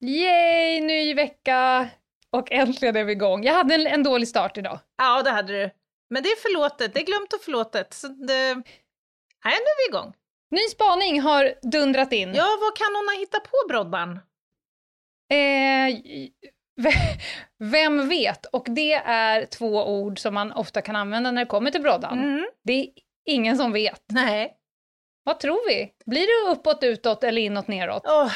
Yay, ny vecka! Och äntligen är vi igång. Jag hade en, en dålig start idag. Ja, det hade du. Men det är förlåtet, det är glömt och förlåtet. Så det... Nej, nu är vi igång. Ny spaning har dundrat in. Ja, vad kan hon ha hittat på, Broddan? Eh, vem vet? Och det är två ord som man ofta kan använda när det kommer till broddan. Mm. Det är ingen som vet. Nej. Vad tror vi? Blir det uppåt, utåt eller inåt, neråt? Oh.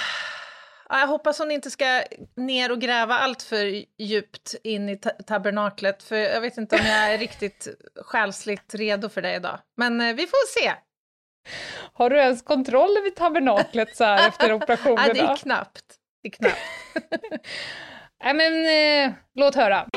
Ja, jag hoppas hon inte ska ner och gräva allt för djupt in i ta tabernaklet, för jag vet inte om jag är riktigt själsligt redo för det idag. Men eh, vi får se. Har du ens kontroll över tabernaklet så här efter operationen? Nej, det är knappt. Det är knappt. Nej, men eh, låt höra.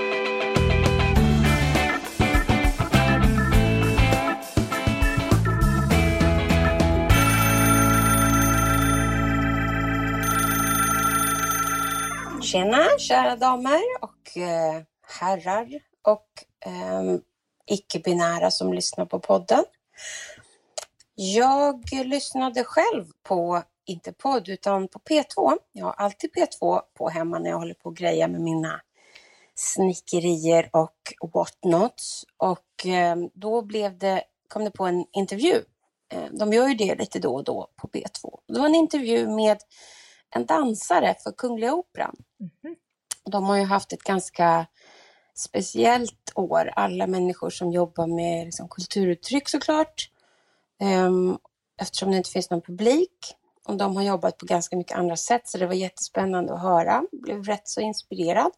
Tjena, kära damer och eh, herrar och eh, icke-binära som lyssnar på podden. Jag lyssnade själv på, inte podd, utan på P2. Jag har alltid P2 på hemma när jag håller på och grejer med mina snickerier och whatnots. Och eh, då blev det, kom det på en intervju. Eh, de gör ju det lite då och då på P2. Det var en intervju med en dansare för Kungliga Operan. Mm. De har ju haft ett ganska speciellt år, alla människor som jobbar med liksom, kulturuttryck såklart. Um, eftersom det inte finns någon publik. Och de har jobbat på ganska mycket andra sätt, så det var jättespännande att höra. Blev rätt så inspirerad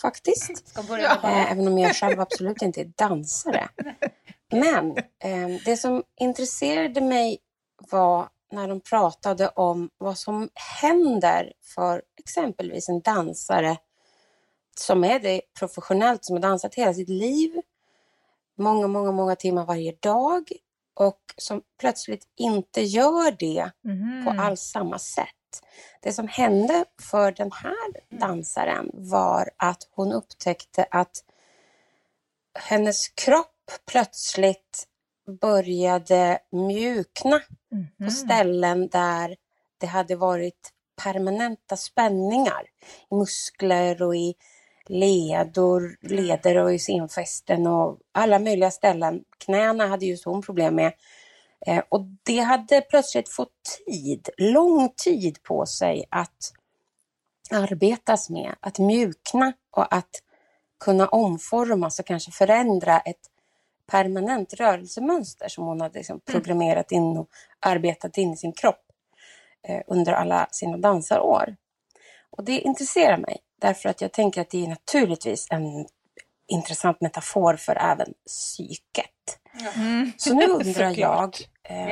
faktiskt. Ja. Eh, även om jag själv absolut inte är dansare. Men eh, det som intresserade mig var när de pratade om vad som händer för exempelvis en dansare som är det professionellt, som har dansat hela sitt liv, många, många, många timmar varje dag och som plötsligt inte gör det mm. på alls samma sätt. Det som hände för den här dansaren var att hon upptäckte att hennes kropp plötsligt började mjukna mm. på ställen där det hade varit permanenta spänningar i muskler och i ledor, leder och i senfästen och alla möjliga ställen. Knäna hade just hon problem med. Eh, och det hade plötsligt fått tid, lång tid på sig att arbetas med, att mjukna och att kunna omformas och kanske förändra ett permanent rörelsemönster som hon hade liksom mm. programmerat in och arbetat in i sin kropp eh, under alla sina dansarår. Och det intresserar mig därför att jag tänker att det är naturligtvis en intressant metafor för även psyket. Mm. Så nu undrar jag eh,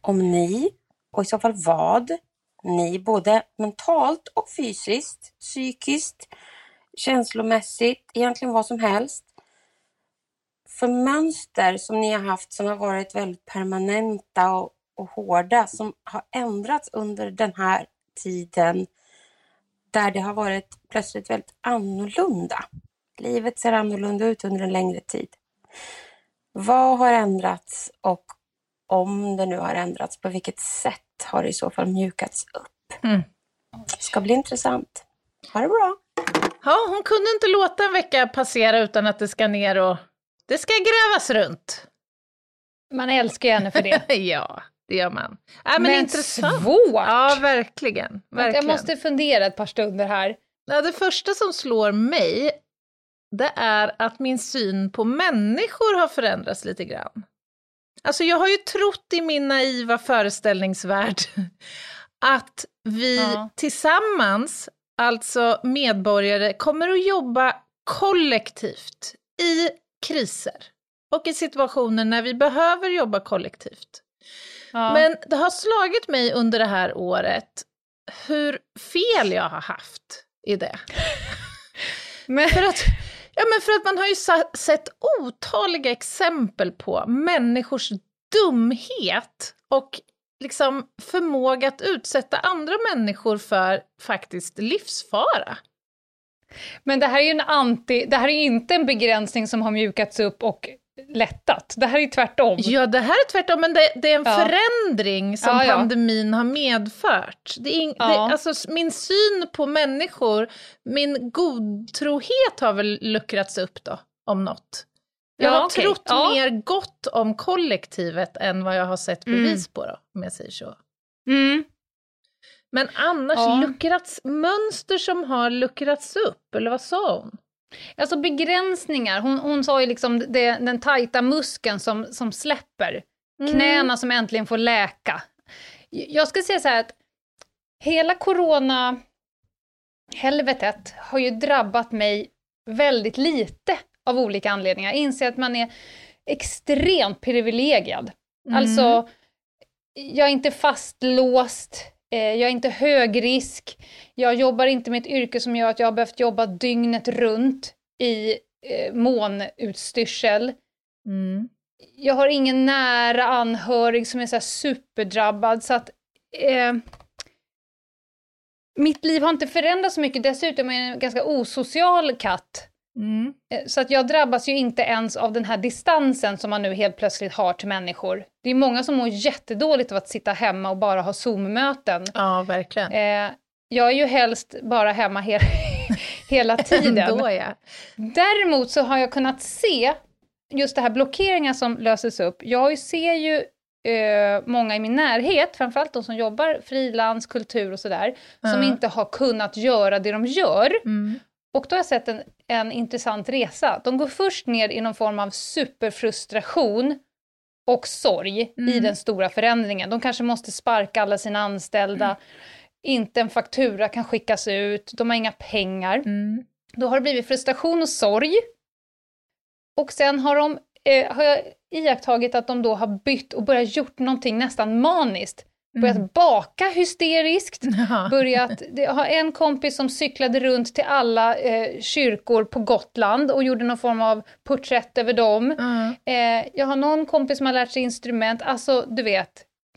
om ni, och i så fall vad, ni både mentalt och fysiskt, psykiskt, känslomässigt, egentligen vad som helst, för mönster som ni har haft som har varit väldigt permanenta och, och hårda som har ändrats under den här tiden där det har varit plötsligt väldigt annorlunda. Livet ser annorlunda ut under en längre tid. Vad har ändrats och om det nu har ändrats, på vilket sätt har det i så fall mjukats upp? Mm. ska bli intressant. Ha det bra! Ja, hon kunde inte låta en vecka passera utan att det ska ner och det ska grävas runt. Man älskar ju henne för det. ja, det gör man. Äh, men, men intressant. svårt! Ja, verkligen, verkligen. Jag måste fundera ett par stunder här. Ja, det första som slår mig, det är att min syn på människor har förändrats lite grann. Alltså jag har ju trott i min naiva föreställningsvärld att vi ja. tillsammans, alltså medborgare, kommer att jobba kollektivt i kriser och i situationer när vi behöver jobba kollektivt. Ja. Men det har slagit mig under det här året hur fel jag har haft i det. Men, För att, ja, men för att man har ju sett otaliga exempel på människors dumhet och liksom förmåga att utsätta andra människor för faktiskt livsfara. Men det här är ju en anti, det här är inte en begränsning som har mjukats upp och lättat. Det här är tvärtom. Ja, det här är tvärtom, men det, det är en Ja. förändring som Ja, ja. pandemin har medfört. Det är Ja. det, alltså, min syn på människor, min godtrohet har väl luckrats upp då, om något. Jag Ja, har okej. trott mer gott om kollektivet än vad jag har sett Mm. bevis på då, om jag säger så. Mm. Men annars Ja. luckrats, mönster som har luckrats upp, eller vad sa hon? Alltså begränsningar, hon, hon sa ju liksom det, den tajta muskeln som, som släpper. Mm. Knäna som äntligen får läka. Jag ska säga så här att hela corona helvetet har ju drabbat mig väldigt lite av olika anledningar. Jag inser att man är extremt privilegierad. Mm. Alltså, jag är inte fastlåst, jag är inte högrisk, jag jobbar inte med ett yrke som gör att jag har behövt jobba dygnet runt i eh, månutstyrsel. Mm. Jag har ingen nära anhörig som är så superdrabbad, så att eh, mitt liv har inte förändrats så mycket, dessutom är jag en ganska osocial katt. Mm. Eh, Så att jag drabbas ju inte ens av den här distansen som man nu helt plötsligt har till människor. Det är många som mår jättedåligt av att sitta hemma och bara ha Zoom-möten. Ja, verkligen. Eh, jag är ju helst bara hemma he hela tiden. Ändå ja. Däremot så har jag kunnat se just det här blockeringar som löses upp. Jag ser ju eh, många i min närhet, framförallt de som jobbar frilans, kultur och sådär, som Ja. inte har kunnat göra det de gör. Mm. Och då har jag sett en, en intressant resa. De går först ner i någon form av superfrustration och sorg i Mm. den stora förändringen. De kanske måste sparka alla sina anställda, inte en faktura kan skickas ut, de har inga pengar. Mm. Då har det blivit frustration och sorg. Och sen har, de, eh, har jag iakttagit att de då har bytt och börjat gjort någonting nästan maniskt. Börjat Mm. baka hysteriskt, Ja. börjat, jag har en kompis som cyklade runt till alla eh, kyrkor på Gotland och gjorde någon form av porträtt över dem. Ja. Eh, jag har någon kompis som har lärt sig instrument, alltså du vet,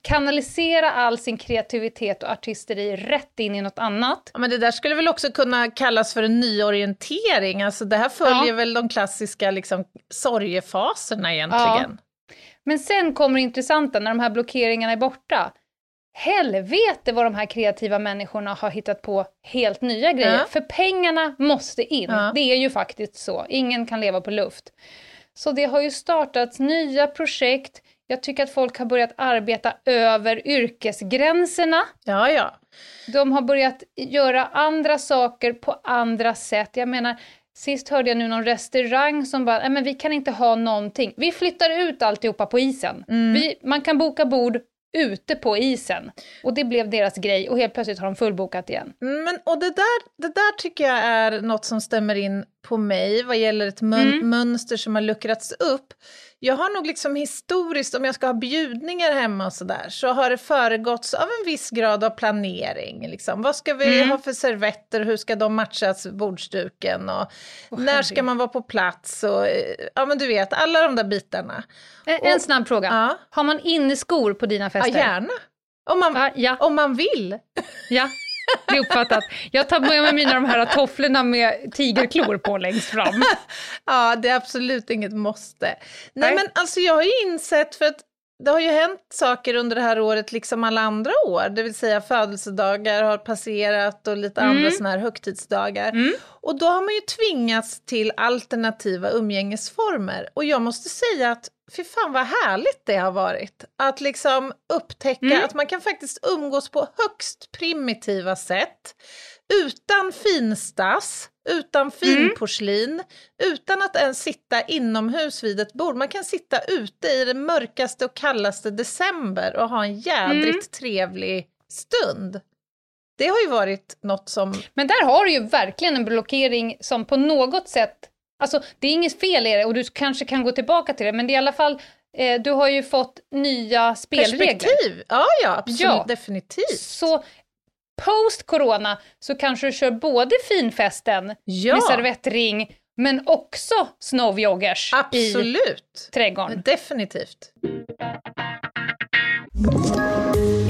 kanalisera all sin kreativitet och artisteri rätt in i något annat. Ja, men det där skulle väl också kunna kallas för en nyorientering. Alltså det här följer Ja. väl de klassiska liksom, sorgefaserna egentligen. Men sen kommer det intressanta när de här blockeringarna är borta. Helvete vad de här kreativa människorna har hittat på helt nya grejer. Ja. För pengarna måste in. Ja. Det är ju faktiskt så. Ingen kan leva på luft. Så det har ju startats nya projekt. Jag tycker att folk har börjat arbeta över yrkesgränserna. Ja, ja. De har börjat göra andra saker på andra sätt. Jag menar, sist hörde jag nu någon restaurang som bara, nej men vi kan inte ha någonting. Vi flyttar ut alltihopa på isen. Mm. Vi, man kan boka bord ute på isen. Och det blev deras grej och helt plötsligt har de fullbokat igen. Men, och det där, det där tycker jag är något som stämmer in på mig vad gäller ett mön- Mm. mönster som har luckrats upp. Jag har nog liksom historiskt, om jag ska ha bjudningar hemma och sådär, så har det föregåtts av en viss grad av planering. Liksom. Vad ska vi Mm. ha för servetter, hur ska de matchas bordsduken och Åh, när ska man vara på plats och eh, ja men du vet, alla de där bitarna. En, en snabb fråga. Ja, Har man inneskor på dina ja fester? gärna. Om man, Ja, ja, om man vill. ja. Det är uppfattat. Jag tar med mig mina de här tofflorna med tigerklor på längst fram. Ja, det är absolut inget måste. Nej, Nej. men alltså jag har ju insett, för att det har ju hänt saker under det här året, liksom alla andra år, det vill säga födelsedagar har passerat och lite Mm. andra sådana här högtidsdagar. Mm. Och då har man ju tvingats till alternativa umgängesformer. Och jag måste säga att fy fan vad härligt det har varit. Att liksom upptäcka Mm. att man kan faktiskt umgås på högst primitiva sätt. Utan finstas, utan finporslin, utan att ens sitta inomhus vid ett bord. Man kan sitta ute i den mörkaste och kallaste december och ha en jädrigt Mm. trevlig stund. Det har ju varit något som... Men där har du ju verkligen en blockering som på något sätt, alltså det är inget fel i det och du kanske kan gå tillbaka till det, men det är i alla fall, eh, du har ju fått nya spelregler. Perspektiv, ja ja, absolut, Ja. definitivt. Så Post corona så kanske du kör både finfesten Ja. med servettring men också snowjoggers i Absolut. trädgården. Definitivt.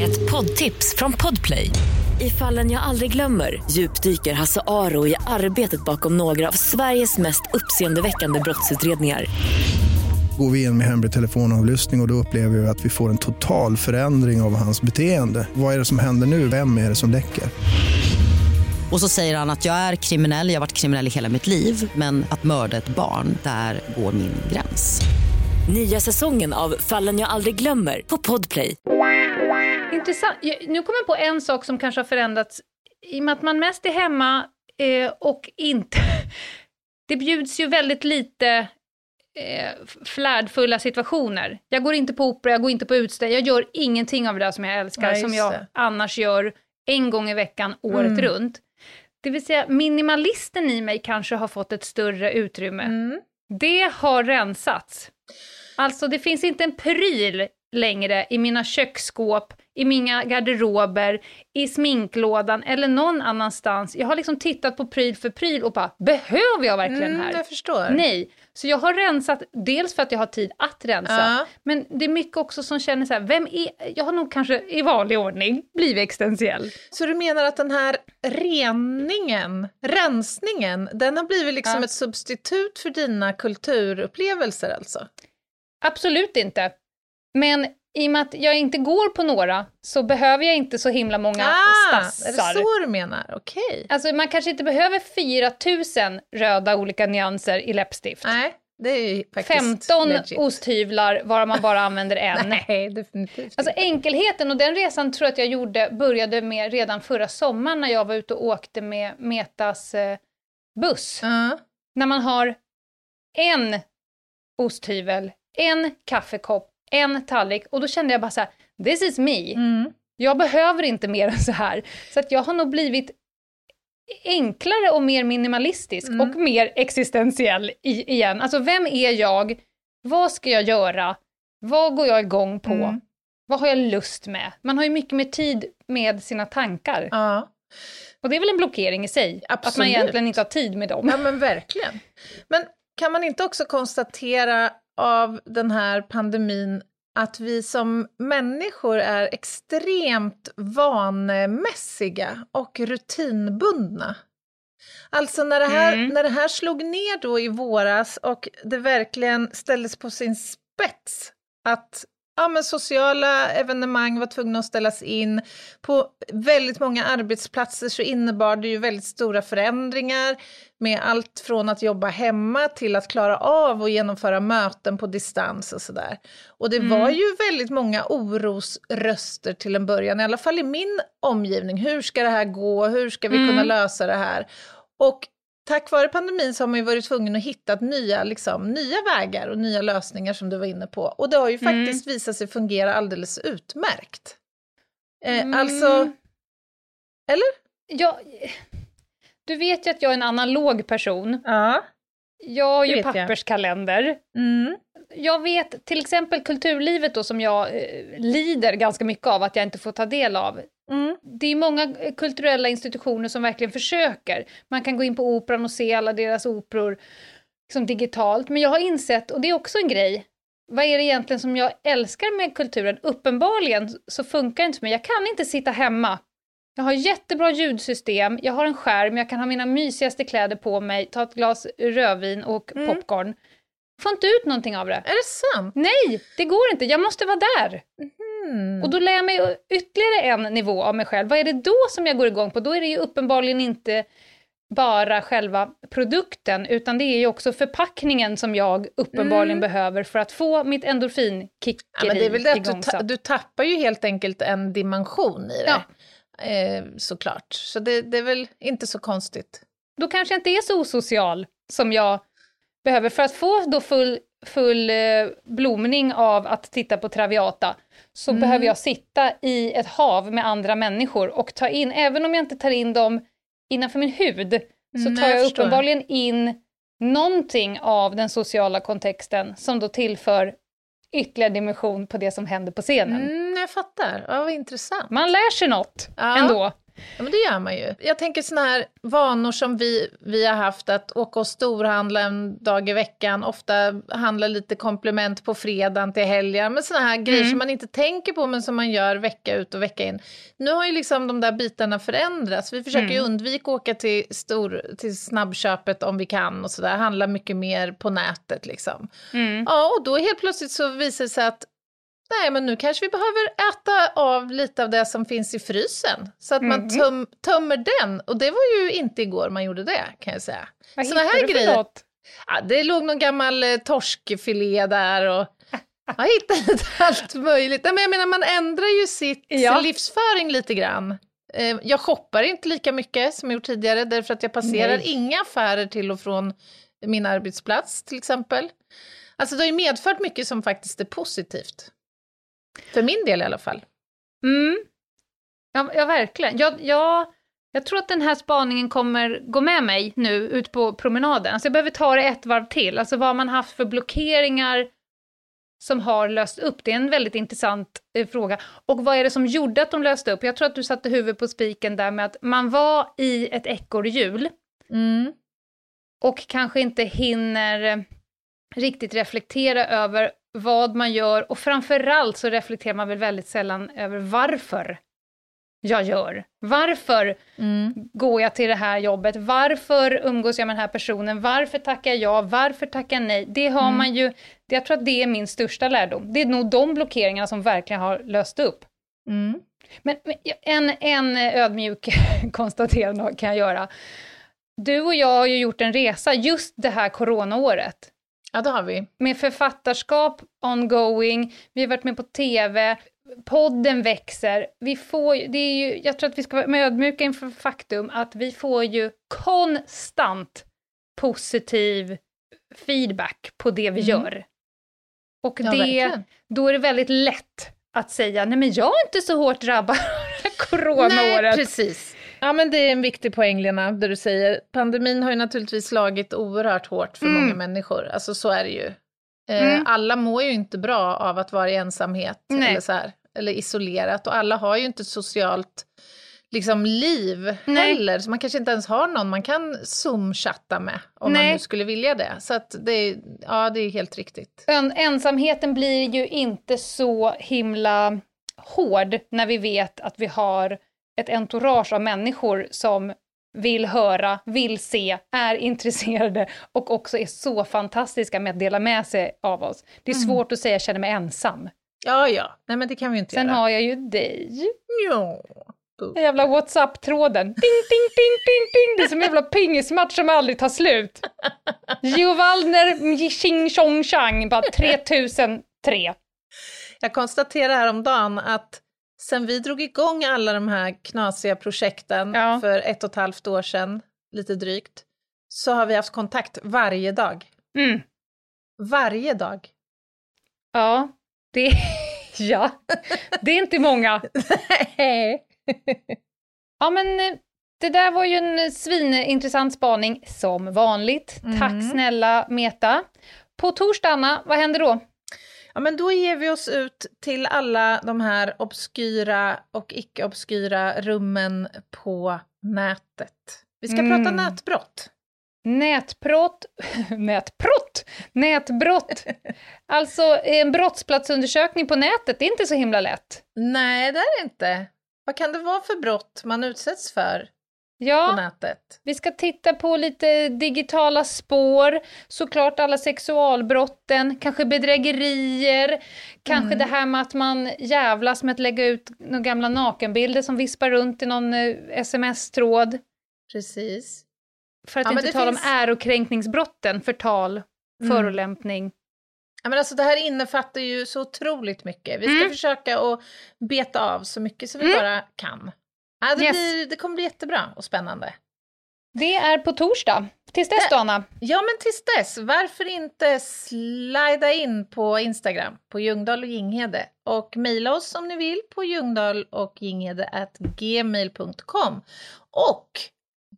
Ett poddtips från Podplay. I fallen jag aldrig glömmer djupdyker Hasse Aro i arbetet bakom några av Sveriges mest uppseendeväckande brottsutredningar. Går vi in med hemlig telefonavlyssning och, och då upplever vi att vi får en total förändring av hans beteende. Vad är det som händer nu? Vem är det som läcker? Och så säger han att jag är kriminell, jag har varit kriminell i hela mitt liv men att mörda ett barn, där går min gräns. Nya säsongen av Fallen jag aldrig glömmer på Podplay. Intressant. Nu kommer jag på en sak som kanske har förändrats i och med att man mest är hemma eh, och inte... Det bjuds ju väldigt lite eh, flärdfulla situationer. Jag går inte på opera, jag går inte på utställningar, jag gör ingenting av det där som jag älskar, Nej, som jag det. annars gör en gång i veckan, året Mm. runt. Det vill säga, minimalisten i mig kanske har fått ett större utrymme. Mm. Det har rensats. Alltså det finns inte en pryl längre i mina köksskåp, i mina garderober, i sminklådan eller någon annanstans. Jag har liksom tittat på pryl för pryl och bara, behöver jag verkligen Mm, här? jag förstår. Nej. Så jag har rensat, dels för att jag har tid att rensa, Ja. men det är mycket också som känner så här, vem är, jag har nog kanske i vanlig ordning blivit existentiell. Så du menar att den här reningen, rensningen, den har blivit liksom Ja. ett substitut för dina kulturupplevelser alltså? Absolut inte. Men i och med att jag inte går på några så behöver jag inte så himla många Ah, är det stassar. så du menar? Okej. Alltså man kanske inte behöver 4000 röda olika nyanser i läppstift. Nej, det är ju faktiskt 15 legit. osthyvlar varav man bara använder en. Nej, definitivt Alltså enkelheten, och den resan tror jag att jag gjorde, började med redan förra sommaren när jag var ute och åkte med Metas eh, buss. Ja. När man har en osthyvel, en kaffekopp, en tallrik och då kände jag bara så här, this is me. Mm. Jag behöver inte mer än så här. Så att jag har nog blivit enklare och mer minimalistisk Mm. och mer existentiell i, igen. Alltså vem är jag? Vad ska jag göra? Vad går jag igång på? Mm. Vad har jag lust med? Man har ju mycket mer tid med sina tankar. Ja. Och det är väl en blockering i sig, att man Absolut. egentligen inte har tid med dem. ja, men verkligen. Men kan man inte också konstatera av den här pandemin att vi som människor är extremt vanemässiga och rutinbundna? Alltså när det, här, Mm. när det här slog ner då i våras och det verkligen ställdes på sin spets att ja, men sociala evenemang var tvungna att ställas in. På väldigt många arbetsplatser så innebar det ju väldigt stora förändringar med allt från att jobba hemma till att klara av och genomföra möten på distans och sådär. Och det var ju väldigt många orosröster till en början, i alla fall i min omgivning. Hur ska det här gå? Hur ska vi Mm. kunna lösa det här? Och tack vare pandemin så har man ju varit tvungen att hitta nya, liksom, nya vägar och nya lösningar som du var inne på. Och det har ju Mm. faktiskt visat sig fungera alldeles utmärkt. Eh, Mm. Alltså, eller? Ja, du vet ju att jag är en analog person. Ja. Jag har ju vet jag. papperskalender. Mm. Jag vet till exempel kulturlivet då som jag eh, lider ganska mycket av att jag inte får ta del av. Mm. Det är många eh, kulturella institutioner som verkligen försöker. Man kan gå in på Operan och se alla deras operor liksom digitalt. Men jag har insett, och det är också en grej, vad är det egentligen som jag älskar med kulturen? Uppenbarligen så funkar det inte för mig. Jag kan inte sitta hemma. Jag har jättebra ljudsystem, jag har en skärm, jag kan ha mina mysigaste kläder på mig, ta ett glas rödvin och Mm. Får inte ut någonting av det. Är det sant? Nej, det går inte. Jag måste vara där. Mm. Och då lär jag mig ytterligare en nivå av mig själv. Vad är det då som jag går igång på? Då är det ju uppenbarligen inte bara själva produkten, utan det är ju också förpackningen som jag uppenbarligen behöver för att få mitt endorfinkickeri Ja, men det är väl det att du, ta, du tappar ju helt enkelt en dimension i det. Ja. Eh, såklart. Så det, det är väl inte så konstigt. Då kanske jag inte är så osocial som jag behöver för att få då full, full eh, blomning av att titta på Traviata så Mm. behöver jag sitta i ett hav med andra människor och ta in, även om jag inte tar in dem innanför min hud, så Mm, tar jag jag uppenbarligen in någonting av den sociala kontexten som då tillför ytterligare dimension på det som händer på scenen. Mm, jag fattar. Ja, vad intressant. Man lär sig något Ja. ändå. Ja, men det gör man ju. Jag tänker såna här vanor som vi, vi har haft, att åka och storhandla en dag i veckan, ofta handla lite komplement på fredagen till helgen, men såna här grejer Mm. som man inte tänker på men som man gör vecka ut och vecka in. Nu har ju liksom de där bitarna förändrats. Vi försöker Mm. undvika att åka till, stor, till snabbköpet om vi kan och sådär, handla mycket mer på nätet liksom. Mm. Ja, och då helt plötsligt så visar det sig att nej, men nu kanske vi behöver äta av lite av det som finns i frysen. Så att man Mhm. töm, tömmer den. Och det var ju inte igår man gjorde det, kan jag säga. Vad Såna här du för grejer. något? Ja, det låg någon gammal eh, torskfilé där och jag hittade lite allt möjligt. Nej, men jag menar, man ändrar ju sitt, Ja. sin livsföring lite grann. Eh, Jag shoppar inte lika mycket som jag gjort tidigare, därför att jag passerar Nej. inga affärer till och från min arbetsplats till exempel. Alltså det har ju medfört mycket som faktiskt är positivt. För min del i alla fall. Mm. Ja, ja verkligen. Jag, jag, jag tror att den här spaningen kommer gå med mig nu ut på promenaden. Alltså jag behöver ta det ett varv till. Alltså vad man haft för blockeringar som har löst upp. Det är en väldigt intressant eh, fråga. Och vad är det som gjorde att de löste upp? Jag tror att du satte huvudet på spiken där med att man var i ett ekorrhjul Mm. och kanske inte hinner eh, riktigt reflektera över vad man gör och framförallt så reflekterar man väl väldigt sällan över varför jag gör. Varför Mm. går jag till det här jobbet? Varför umgås jag med den här personen? Varför tackar jag ja? Varför tackar nej? Det har Mm. man ju, jag tror att det är min största lärdom. Det är nog de blockeringarna som verkligen har löst upp. Mm. Men, men en, en ödmjuk konstaterande kan jag göra. Du och jag har ju gjort en resa just det här coronaåret. Ja, det har vi. Med författarskap ongoing, vi har varit med på TV, podden växer. Vi får, det är ju, jag tror att vi ska vara ödmjuka inför faktum att vi får ju konstant positiv feedback på det vi Mm. gör. Och Ja, det, verkligen. då är det väldigt lätt att säga, nej men jag är inte så hårt drabbad av coronaåret. Nej, precis. Ja, men det är en viktig poäng, Lena, det du säger. Pandemin har ju naturligtvis slagit oerhört hårt för Mm. många människor. Alltså så är det ju. Eh, Mm. Alla mår ju inte bra av att vara i ensamhet Nej. eller, så här, eller isolerat. Och alla har ju inte ett socialt liksom, liv Nej. heller. Så man kanske inte ens har någon man kan zoom-chatta med om man Nej. nu skulle vilja det. Så att det, är, ja, det är helt riktigt. En, ensamheten blir ju inte så himla hård när vi vet att vi har ett entourage av människor som vill höra, vill se, är intresserade och också är så fantastiska med att dela med sig av oss. Det är Mm. svårt att säga jag känner mig ensam. Ja, ja. Nej, men det kan vi inte Sen göra. har jag ju dig. Ja. Den jävla WhatsApp-tråden. Ding, ding, ding, ding, ding. Det är som en jävla pingismatch som aldrig tar slut. Gio Waldner, Ching Chong Chang, bara 3003. Jag konstaterade häromdagen att sen vi drog igång alla de här knasiga projekten Ja. för ett och ett halvt år sedan, lite drygt, så har vi haft kontakt varje dag. Mm. Varje dag. Ja, det, ja, det är inte många. Ja, men eh, det där var ju en svinintressant spaning, som vanligt. Tack Mm. snälla Meta. På torsdag, Anna, vad händer då? Ja, men då ger vi oss ut till alla de här obskyra och icke-obskyra rummen på nätet. Vi ska Mm. prata nätbrott. Nätbrott, nätbrott, nätbrott. Alltså en brottsplatsundersökning på nätet, det är inte så himla lätt. Nej, det är det inte. Vad kan det vara för brott man utsätts för på Ja, nätet? vi ska titta på lite digitala spår, såklart alla sexualbrotten, kanske bedrägerier, kanske Mm. det här med att man jävlas med att lägga ut några gamla nakenbilder som vispar runt i någon eh, sms-tråd. Precis. För att Ja, inte tala finns- om ärekränkningsbrotten, förtal, Mm. förolämpning. Ja, men alltså, det här innefattar ju så otroligt mycket. Vi ska Mm. försöka att beta av så mycket som vi Mm. bara kan. Ja, det, Yes. blir, det kommer bli jättebra och spännande. Det är på torsdag. Tills dess då, Anna. Ja, men tills dess, varför inte slida in på Instagram, på Ljungdahl och Ginghede och mejla oss om ni vill på ljungdahl och gmail.com. Och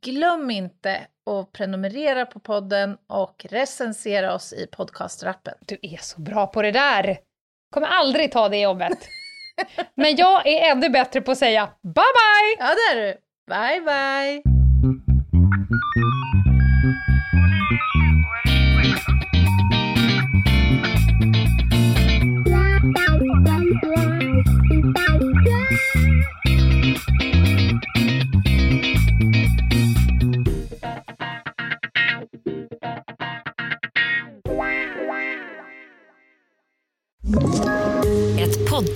glöm inte att prenumerera på podden och recensera oss i podcastrappen. Du är så bra på det där. Kommer aldrig ta det jobbet. Men jag är ännu bättre på att säga bye bye! Ja, det är du! Bye, bye!